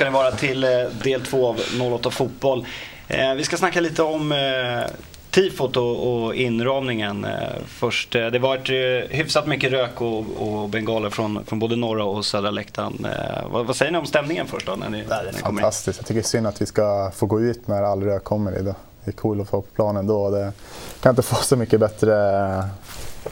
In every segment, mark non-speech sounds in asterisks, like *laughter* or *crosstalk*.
ska det vara till eh, del två av 08 Fotboll. Eh, vi ska snacka lite om eh, tifot och, och inramningen först. Det var ett hyfsat mycket rök och, och bengaler från, från både norra och södra läktaren. Vad, vad säger ni om stämningen först då? När ni, det är fantastiskt. Jag tycker det är synd att vi ska få gå ut när all rök kommer. Det är coolt att få på planen då. Det kan inte få så mycket bättre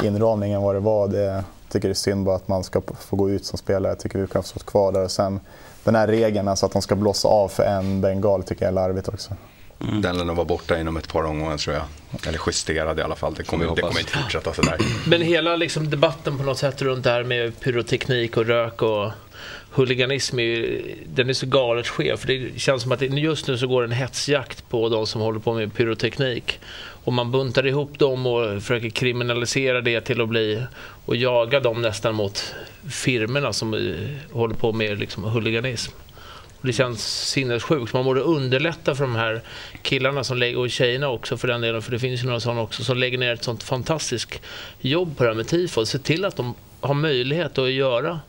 inramning än vad det var. Det, tycker det är synd bara att man ska få gå ut som spelare. Jag tycker vi kan få stå kvar där. Och sen den här regeln, alltså att de ska blåsa av för en bengal, tycker jag är larvigt också. Mm. Den lär vara borta inom ett par omgångar tror jag. Eller justerad i alla fall. Det kommer, det kommer inte fortsätta sådär. *clears throat* Men hela liksom, debatten på något sätt runt det här med pyroteknik och rök och huliganism är, den är så galet skev. För det känns som att just nu så går en hetsjakt på de som håller på med pyroteknik. Och man buntar ihop dem och försöker kriminalisera det till att bli och jaga dem nästan mot firmerna som håller på med liksom huliganism. Och det känns sinnessjukt. Man borde underlätta för de här killarna som lägger, och tjejerna också för den delen, för det finns ju några sådana också, som lägger ner ett sånt fantastiskt jobb på det här med tifo. Se till att de har möjlighet att göra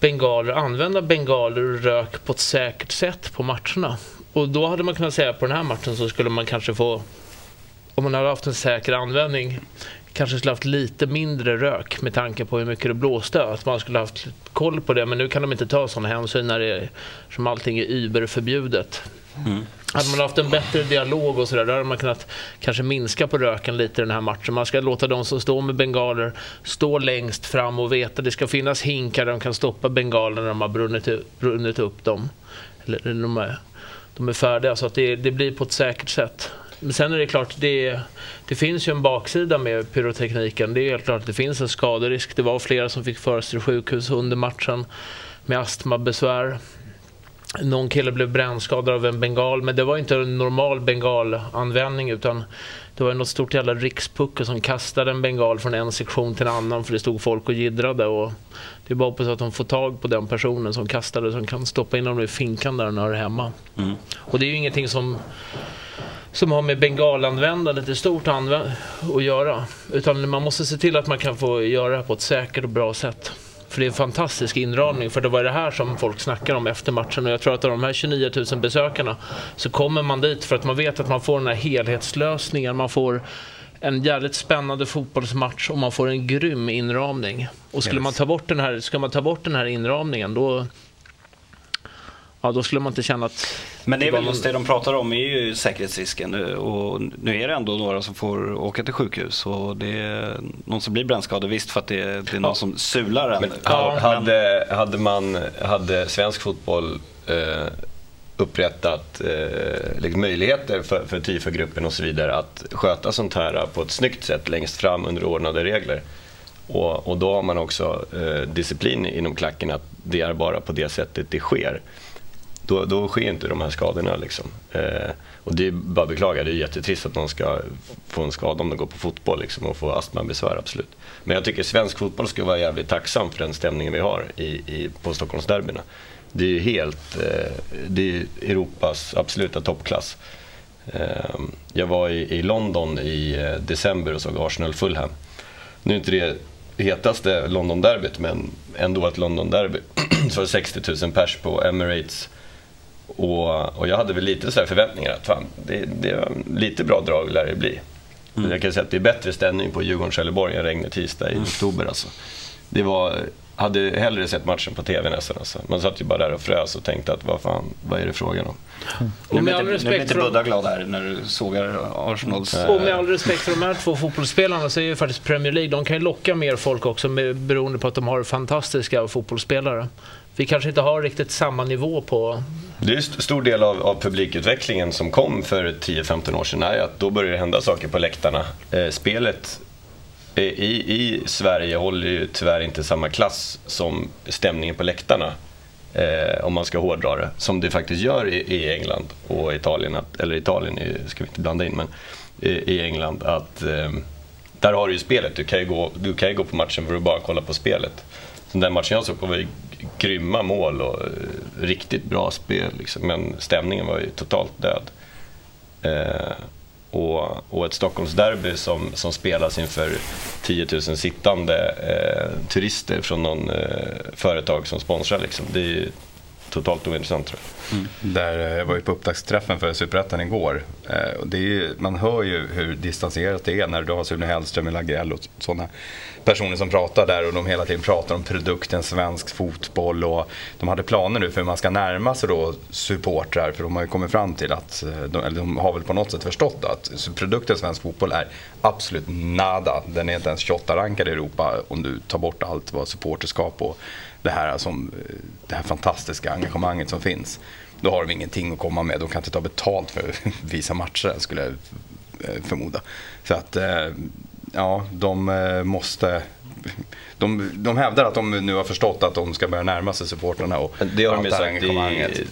bengaler, använda bengaler och rök på ett säkert sätt på matcherna. Och då hade man kunnat säga på den här matchen så skulle man kanske få, om man hade haft en säker användning, kanske skulle haft lite mindre rök med tanke på hur mycket det blåste. Att man skulle haft koll på det. Men nu kan de inte ta sådana hänsyn när det är, som allting är überförbjudet. Mm. Hade man haft en bättre dialog och sådär, då hade man kunnat kanske minska på röken lite i den här matchen. Man ska låta de som står med bengaler stå längst fram och veta att det ska finnas hinkar där de kan stoppa bengalerna när de har brunnit, brunnit upp dem. Eller de är, de är färdiga, så att det, det blir på ett säkert sätt. Men sen är det klart, det, det finns ju en baksida med pyrotekniken. Det är helt klart att det finns en skaderisk. Det var flera som fick föras till sjukhus under matchen med astmabesvär. Någon kille blev brännskadad av en bengal, men det var inte en normal bengalanvändning utan det var något stort jävla rikspucke som kastade en bengal från en sektion till en annan för det stod folk och giddrade. Och det är bara hoppas att de får tag på den personen som kastade som kan stoppa in dem i finkan där den hör hemma. Mm. Och det är ju ingenting som som har med bengalanvändandet i stort att göra. Utan man måste se till att man kan få göra det på ett säkert och bra sätt. För det är en fantastisk inramning. För det var det här som folk snackar om efter matchen. Och jag tror att av de här 29 000 besökarna så kommer man dit för att man vet att man får den här helhetslösningen. Man får en jävligt spännande fotbollsmatch och man får en grym inramning. Och skulle man ta bort den här, ska man ta bort den här inramningen då ja, då skulle man inte känna att... Men det är väl just det de pratar om är ju säkerhetsrisken och nu är det ändå några som får åka till sjukhus och det är någon som blir brännskadad visst för att det är, det är någon ja. som sular en. Men, ja, hade, hade, man, hade svensk fotboll eh, upprättat eh, liksom möjligheter för, för TIFA-gruppen och så vidare att sköta sånt här på ett snyggt sätt längst fram under ordnade regler. Och, och då har man också eh, disciplin inom klacken att det är bara på det sättet det sker då, då sker inte de här skadorna. Liksom. Eh, och det är bara att beklaga, det är jättetrist att någon ska få en skada om de går på fotboll liksom, och få astmabesvär, absolut. Men jag tycker svensk fotboll ska vara jävligt tacksam för den stämningen vi har i, i, på Stockholmsderbyna. Det är helt, eh, det är Europas absoluta toppklass. Eh, jag var i, i London i eh, december och såg Arsenal-Fulham. Nu är inte det hetaste London-derbyt, men ändå ett London-derby. *clears throat* så var det 60 000 pers på Emirates och, och jag hade väl lite så förväntningar att fan, det, det var lite bra drag lär det bli. Mm. Jag kan säga att det är bättre stämning på Djurgården-Trelleborg än regnet tisdag i mm. oktober. Alltså. Det var, hade hellre sett matchen på TV nästan. Alltså. Man satt ju bara där och frös och tänkte att vad fan, vad är det frågan om? Mm. Nu blir inte Budda glad här när du sågar Arsenals... Och med all respekt för de här två fotbollsspelarna så är ju faktiskt Premier League, de kan ju locka mer folk också med, beroende på att de har fantastiska fotbollsspelare vi kanske inte har riktigt samma nivå på... Det är en stor del av, av publikutvecklingen som kom för 10-15 år sedan är att då börjar det hända saker på läktarna. Eh, spelet eh, i, i Sverige håller ju tyvärr inte samma klass som stämningen på läktarna. Eh, om man ska hårdra det, som det faktiskt gör i, i England och Italien. Att, eller Italien ska vi inte blanda in, men i, i England. att eh, Där har du ju spelet, du kan ju, gå, du kan ju gå på matchen för att bara kolla på spelet. Så den matchen jag såg på var grymma mål och eh, riktigt bra spel. Liksom. Men stämningen var ju totalt död. Eh, och, och ett Stockholmsderby som, som spelas inför 10 000 sittande eh, turister från någon eh, företag som sponsrar. Liksom. Det är ju totalt ointressant tror jag. Mm. Där, eh, jag var ju på upptaktsträffen för Superettan igår. Eh, det är man hör ju hur distanserat det är när du har Sune Hellström, Lagrell och sådana personer som pratar där och de hela tiden pratar om produkten svensk fotboll och de hade planer nu för hur man ska närma sig då supportrar för de har ju kommit fram till att, eh, de, eller de har väl på något sätt förstått att produkten svensk fotboll är absolut nada. Den är inte ens 28-rankad i Europa om du tar bort allt vad supporterskap och det här, som, det här fantastiska engagemanget som finns. Då har de ingenting att komma med. De kan inte ta betalt för att visa matcher skulle jag eh, förmoda. Så att eh, ja, de eh, måste de, de hävdar att de nu har förstått att de ska börja närma sig supportrarna och Det har de ju sagt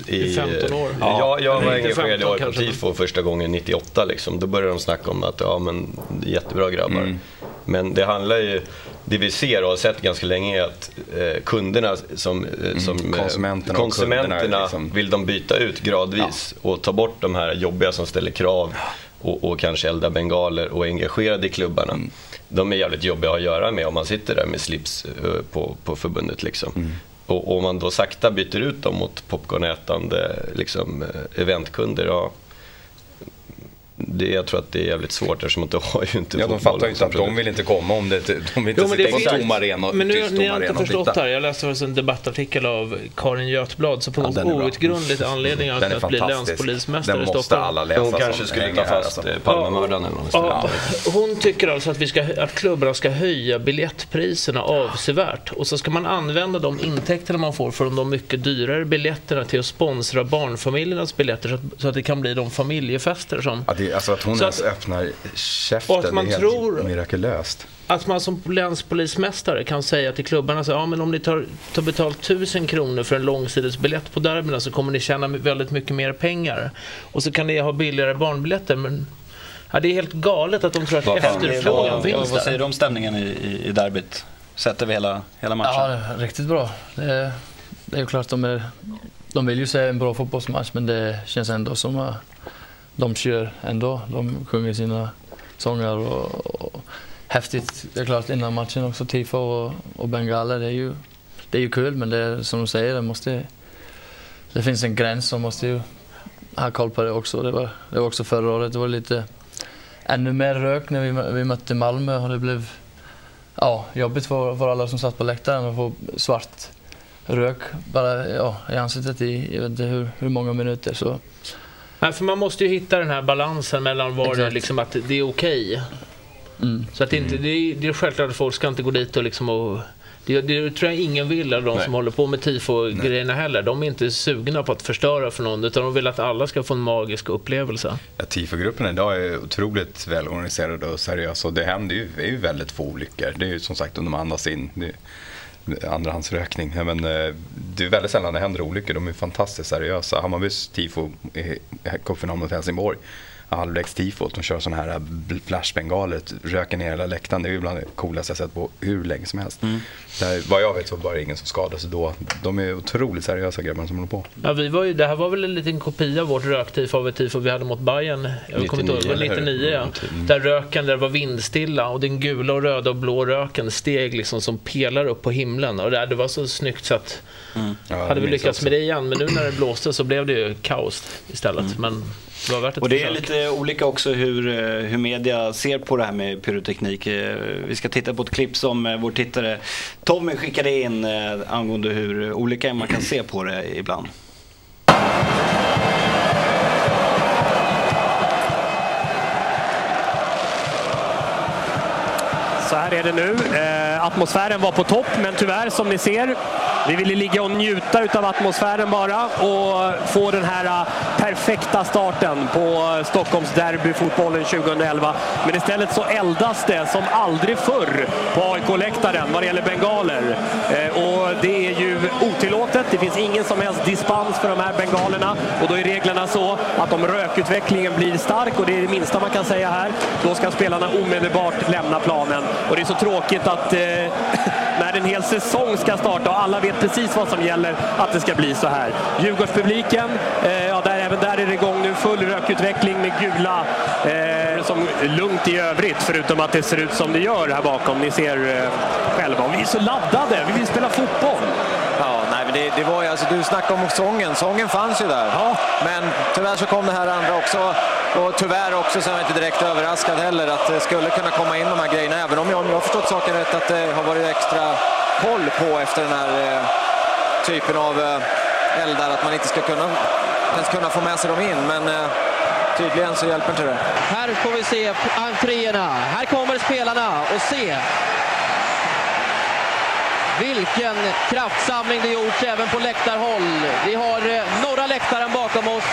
i, i, 15 år. Ja, jag var engagerad i AIK Tifo första gången 98. Liksom. Då började de snacka om att ja, men, jättebra grabbar. Mm. Men det handlar ju, det vi ser och har sett ganska länge är att eh, kunderna som, eh, mm, som mm, konsumenterna, konsumenterna liksom. vill de byta ut gradvis ja. och ta bort de här jobbiga som ställer krav och, och kanske elda bengaler och är engagerade i klubbarna. Mm de är jävligt jobbiga att göra med om man sitter där med slips eh, på, på förbundet. Liksom. Mm. Och om man då sakta byter ut dem mot popcornätande liksom, eh, eventkunder, ja, det, jag tror att det är jävligt svårt eftersom att de har ju inte Ja, de fattar ju inte att de vill inte komma om det De vill inte jo, sitta på en tom arena Men nu, ni har inte förstått här. Jag läste en debattartikel av Karin Götblad som på något ja, outgrundligt anledning att bli länspolismästare i Stockholm. Alla läsa Hon kanske skulle ta fast alltså. Palmemördaren eller något ja, Hon tycker alltså att, vi ska, att klubbarna ska höja biljettpriserna avsevärt. Och så ska man använda de intäkterna man får från de mycket dyrare biljetterna till att sponsra barnfamiljernas biljetter så att, så att det kan bli de familjefester som ja, det, alltså att hon så ens att, öppnar käften, att man är tror helt mirakulöst. Att man som länspolismästare kan säga till klubbarna så ja men om ni tar, tar betalt tusen kronor för en långsidesbiljett på derbyna så kommer ni tjäna väldigt mycket mer pengar. Och så kan ni ha billigare barnbiljetter. Men ja, det är helt galet att de tror att efterfrågan finns där. Vad säger du om stämningen i, i, i derbyt? Sätter vi hela, hela matchen? Ja, riktigt bra. Det är, det är ju klart de är de vill ju se en bra fotbollsmatch men det känns ändå som att de kör ändå. De sjunger sina sånger och, och häftigt. Det är klart innan matchen också, tifo och, och bengaler. Det är ju, det är ju kul men det är, som du säger, det, måste, det finns en gräns som måste ju ha koll på det också. Det var, det var också förra året. Det var lite ännu mer rök när vi, vi mötte Malmö och det blev ja, jobbigt för, för alla som satt på läktaren att få svart rök bara ja, i ansiktet i jag vet inte hur, hur många minuter. Så Nej, för man måste ju hitta den här balansen mellan var det liksom att det är okej. Mm. Så att det, inte, det, är, det är självklart att folk ska inte gå dit och liksom och det, det tror jag ingen vill av de Nej. som håller på med tifo-grejerna heller. De är inte sugna på att förstöra för någon utan de vill att alla ska få en magisk upplevelse. Ja, tifo-gruppen idag är otroligt välorganiserade och seriösa och det händer ju, är ju väldigt få olyckor. Det är ju som sagt om de andas in. Det, andrahandsrökning. Men, eh, det är väldigt sällan det händer olyckor. De är fantastiskt seriösa. Hammarbys tifo i cupfinalen mot Helsingborg halvlekstifot. De kör sådana här äh, flashbengaler, röker ner hela läktaren. Det är ju bland det coolaste jag sett på hur länge som helst. Mm. Där, vad jag vet så var det ingen som skadade sig då. De är otroligt seriösa grabbarna som håller på. Ja, vi var ju, det här var väl en liten kopia av vårt röktifo av ett tifo vi hade mot Bayern. Jag 99, kommer inte ihåg, 99 ja. Mm. Där röken, där var vindstilla och den gula och röda och blå röken steg liksom som pelar upp på himlen. Och det, det var så snyggt så att mm. ja, hade vi lyckats också. med det igen. Men nu när det blåste så blev det ju kaos istället. Mm. Men det Och det är lite olika också hur, eh, hur media ser på det här med pyroteknik. Eh, vi ska titta på ett klipp som eh, vår tittare Tommy skickade in angående hur olika man kan se på det ibland. Så här är det nu. Eh, atmosfären var på topp, men tyvärr som ni ser, vi ville ligga och njuta av atmosfären bara och få den här eh, perfekta starten på Stockholms derbyfotbollen 2011. Men istället så eldas det som aldrig förr på AIK-läktaren vad det gäller bengaler. Eh, och det är. Det finns ingen som helst dispens för de här bengalerna och då är reglerna så att om rökutvecklingen blir stark, och det är det minsta man kan säga här, då ska spelarna omedelbart lämna planen. Och det är så tråkigt att eh, *laughs* när en hel säsong ska starta och alla vet precis vad som gäller, att det ska bli så här. Djurgårdspubliken, eh, ja, där, även där är det igång nu. Full rökutveckling med gula. Eh, som lugnt i övrigt, förutom att det ser ut som det gör här bakom. Ni ser eh, själva. Och vi är så laddade, vi vill spela fotboll det, det var ju, alltså, du snackade om sången. Sången fanns ju där. Ja. Men tyvärr så kom det här andra också. Och tyvärr också så är jag inte direkt överraskad heller att det skulle kunna komma in de här grejerna. Även om jag, om jag har förstått saken rätt att det har varit extra koll på efter den här eh, typen av eh, eldar. Att man inte ska kunna, ens kunna få med sig dem in. Men eh, tydligen så hjälper inte det. Här får vi se entréerna. Här kommer spelarna och se vilken kraftsamling det gjorts även på läktarhåll. Vi har eh, norra läktaren bakom oss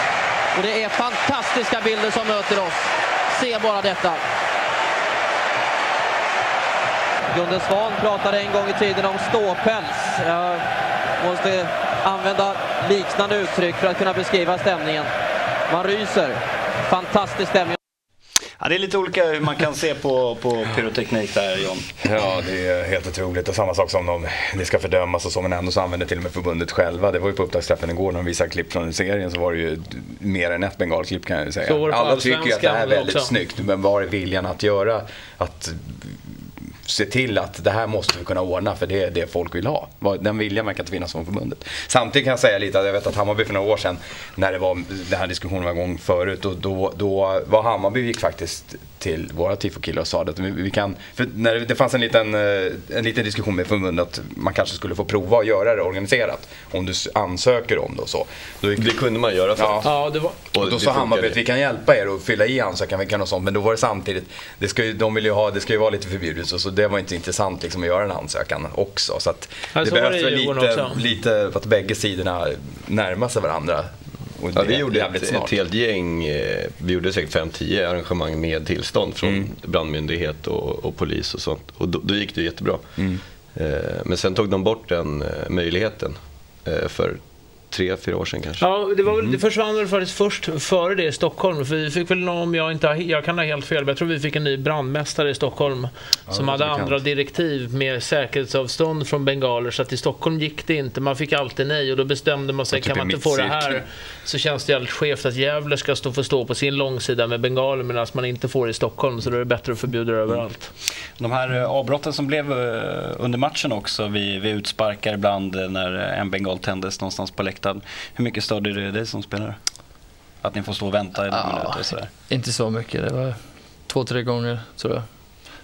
och det är fantastiska bilder som möter oss. Se bara detta. Gunde Svan pratade en gång i tiden om ståpäls. Jag måste använda liknande uttryck för att kunna beskriva stämningen. Man ryser. Fantastisk stämning. Ja, det är lite olika hur man kan se på, på pyroteknik där John. Ja, det är helt otroligt. Och samma sak som de, det ska fördömas och så, men ändå så använder till och med förbundet själva. Det var ju på upptaktsträffen igår när de visade klipp från serien så var det ju mer än ett bengalklipp kan jag ju säga. Alla tycker ju att det här är väldigt också. snyggt, men var är viljan att göra? Att se till att det här måste vi kunna ordna för det är det folk vill ha. Den viljan verkar inte finnas från förbundet. Samtidigt kan jag säga lite att jag vet att Hammarby för några år sedan när det var, den här diskussionen var igång förut då, då, då var Hammarby gick faktiskt till våra tifokillar och sa att vi, vi kan, för när det, fanns en liten, eh, en liten diskussion med förbundet att man kanske skulle få prova att göra det organiserat om du ansöker om det och så. Då gick, Det kunde man göra förut. Ja. Ja, det var... och då sa Hammarby att vi kan hjälpa er att fylla i ansökan, vi kan och sånt. Men då var det samtidigt, det ska ju, de vill ju ha, det ska ju vara lite förbjudet så det var inte intressant liksom att göra en ansökan också. Så det behövs väl lite, lite att bägge sidorna närmar sig varandra. Ja, vi gjorde ett, ett helt gäng, eh, vi gjorde säkert 5-10 arrangemang med tillstånd från Mm. brandmyndighet och, och polis och sånt. Och då, då gick det jättebra. Mm. Eh, men sen tog de bort den eh, möjligheten för tre, fyra år sedan kanske. Ja, det, var väl, det försvann väl faktiskt först före det i Stockholm. För vi fick väl, nå- om jag inte jag kan ha helt fel, men jag tror vi fick en ny brandmästare i Stockholm som det hade andra direktiv med säkerhetsavstånd från bengaler. Så att i Stockholm gick det inte. Man fick alltid nej och då bestämde man sig, typ kan man inte få det här så känns det jävligt skevt att Gävle ska stå, få stå på sin långsida med bengaler medan man inte får det i Stockholm. Så då är det bättre att förbjuda det överallt. De här eh, avbrotten som blev eh, under matchen också vid, vid utsparkar ibland eh, när en bengal tändes någonstans på läktaren. Hur mycket störde det dig som spelare? Att ni får stå och vänta i några Ja. minuter sådär. Inte så mycket. Det var två, tre gånger tror jag.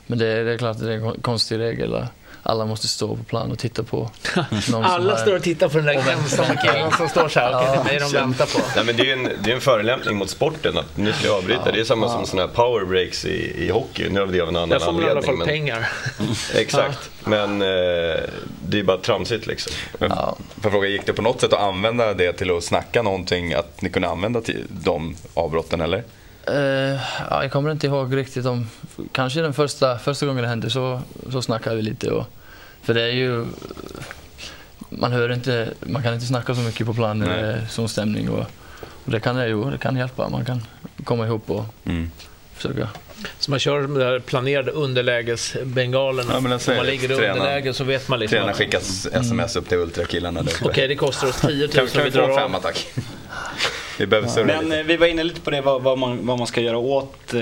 Men det, är- det är klart att det är en kon- konstig regel. att Alla måste stå på plan och titta på *laughs* Alla står och tittar på den där ensamma killen som står så här. Okej, det är de väntar på. Nej, men det är en, det är en förelämpning mot sporten att nu ska jag avbryta. Det är samma som sådana här power breaks i, i hockey. Nu har vi det av en annan Där får man i alla anledning. fall men- pengar. *laughs* Exakt, men eh, det är bara tramsigt liksom. Men Får jag fråga, gick det på något sätt att använda det till att snacka någonting, att ni kunde använda till de avbrotten eller? Eh, ja, jag kommer inte ihåg riktigt om... Kanske den första, första gången det hände så, så snackade vi lite. Och, för det är ju... Man hör inte... Man kan inte snacka så mycket på plan när det är sån stämning. Och, och det kan det ju, det kan hjälpa. Man kan komma ihop och Mm. försöka... Så man kör med där planerade underlägesbengalerna. Ja, Om man ligger i underläge så vet man liksom Tränarna att skickas sms upp till ultrakillarna. okej, det kostar oss 10 000 Kan, kan vi vi få en Vi behöver Men lite. eh, vi var inne lite på det vad, vad, man, vad man ska göra åt eh,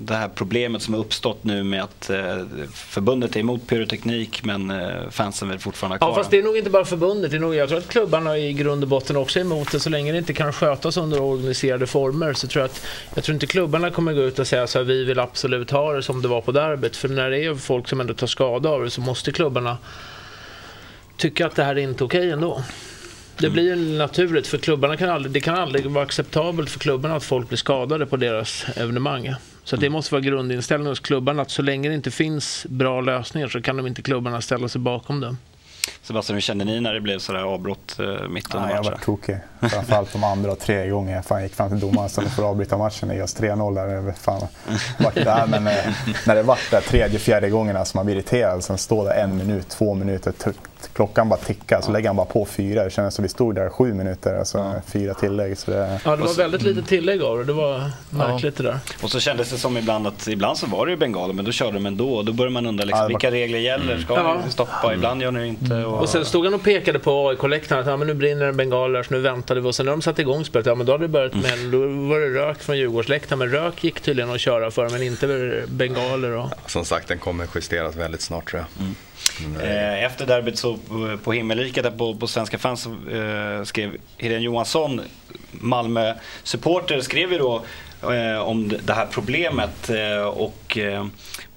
det här problemet som har uppstått nu med att eh, förbundet är emot pyroteknik men eh, fansen vill fortfarande ha kvar Ja, fast det är nog inte bara förbundet. Det är nog, jag tror att klubbarna i grund och botten också är emot det. Så länge det inte kan skötas under organiserade former så tror jag att jag tror inte klubbarna kommer gå ut och säga så här, vi vill absolut ha det som det var på derbyt. För när det är folk som ändå tar skada av det så måste klubbarna tycka att det här är inte okej ändå. Det blir ju naturligt för klubbarna kan aldrig, det kan aldrig vara acceptabelt för klubbarna att folk blir skadade på deras evenemang. Så att det måste vara grundinställningen hos klubbarna att så länge det inte finns bra lösningar så kan de inte klubbarna ställa sig bakom det. Sebastian, hur kände ni när det blev sådär avbrott eh, mitt under Nej, jag matchen? var tokig. Framförallt de andra tre gånger jag fan gick fram till domaren så får avbryta matchen. Det är oss 3-0 där. Fan, vart där, men eh, när det vart där tredje, fjärde gången alltså man blir irriterad. Sen står det en minut, två minuter, klockan bara tickar. Så lägger han bara på fyra. Det kändes som vi stod där sju minuter, alltså fyra tillägg. Så det, Ja, det var väldigt lite tillägg av det. Det var märkligt det där. Och så kändes det som ibland att ibland så var det ju bengaler men då körde de ändå och då börjar man undra liksom, Ja, det var- vilka regler gäller? Ska Ja. ni stoppa? Ibland gör ni det inte. ute. Och, Och sen stod han och pekade på AIK-läktaren att ja, men nu brinner det bengaler så nu väntade vi. Och sen när de satte igång spelet, ja men då hade det börjat med, då var det rök från Djurgårdsläktaren. Men rök gick tydligen att köra för, men inte bengaler. Och... Som sagt, den kommer justeras väldigt snart tror jag. Eh, Efter derbyt så på- på himmelriket där på, på Svenska fans eh, skrev Helene Johansson, Malmö-supporter, skrev ju då eh, om det här problemet eh, och eh,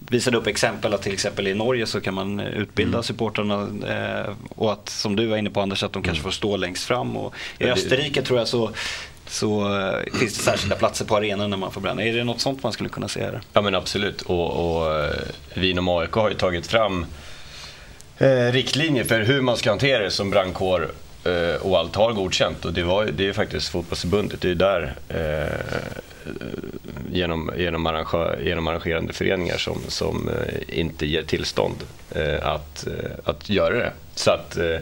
visade upp exempel att till exempel i Norge så kan man utbilda Mm. supportrarna eh, och att som du var inne på Anders att de kanske får stå längst fram. Och I Österrike tror jag så så eh, finns det särskilda platser på arenan när man får bränna. Är det något sånt man skulle kunna se här? Ja men absolut. Och, och eh, vi inom AIK har ju tagit fram eh, riktlinjer för hur man ska hantera det som brandkår eh, och allt har godkänt. Och det, var, det är faktiskt fotbollsförbundet, det är ju där eh, Eh, genom, genom, arrangör, genom arrangerande föreningar som, som eh, inte ger tillstånd eh, att, eh, att göra det. Så att eh,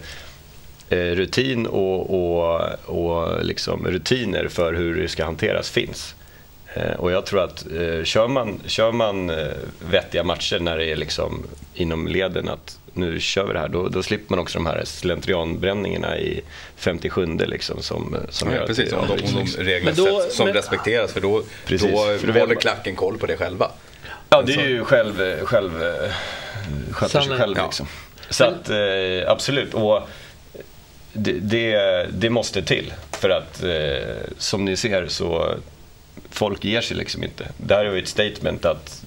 eh rutin och, och, och liksom rutiner för hur det ska hanteras finns. Eh, Och jag tror att eh, kör man, kör man eh, vettiga matcher när det är liksom inom leden att nu kör vi det här, då, då slipper man också de här slentrianbränningarna i 57 liksom som, som Ja, gör att precis, det om de, om de liksom. reglerna Men då- sätts som men- respekteras för då, Precis, då för håller man. klacken koll på det själva. Ja, det är ju själv, själv, eh, sköter sig själv Ja. liksom. Så att eh, absolut. Och det, det, det måste till. För att eh, som ni ser så folk ger sig liksom inte. Där är ju ett statement att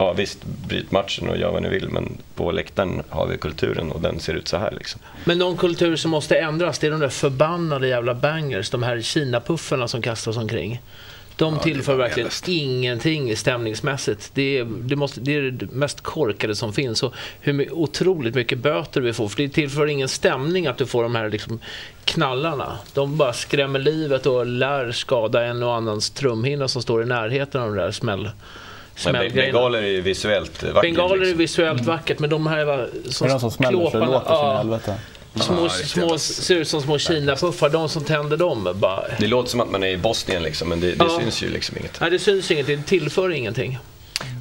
Ja visst, bryt matchen och gör vad ni vill men på läktaren har vi kulturen och den ser ut så här liksom. Men någon kultur som måste ändras, det är de där förbannade jävla bangers, de här Kina-puffarna som kastas omkring. De tillför verkligen ingenting stämningsmässigt. Det är, det, måste, det är det mest korkade som finns. Och hur otroligt mycket böter vi får. För det tillför ingen stämning att du får de här liksom knallarna. De bara skrämmer livet och lär skada en och annans trumhinna som står i närheten av de där smäll, Men smällgrejerna. bengaler är ju visuellt vackert. Bengaler är liksom. visuellt vackert, men de här var Det är de som smäller så det klåparna- låter så in i ja. helvete. Små, Ja, små, ser ut som små Kina-puffar. De som tänder dem bara... Det låter som att man är i Bosnien liksom men det, det Ja. syns ju liksom inget. Nej, det syns ingenting. Det tillför ingenting.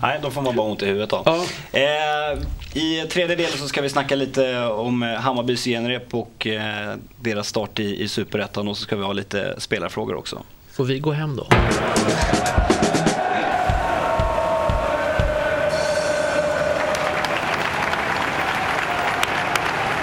Nej, då får man bara ont i huvudet av. Ja. Eh, I tredje delen så ska vi snacka lite om eh, Hammarbys genrep och eh, deras start i, i Superettan och så ska vi ha lite spelarfrågor också. Får vi gå hem då?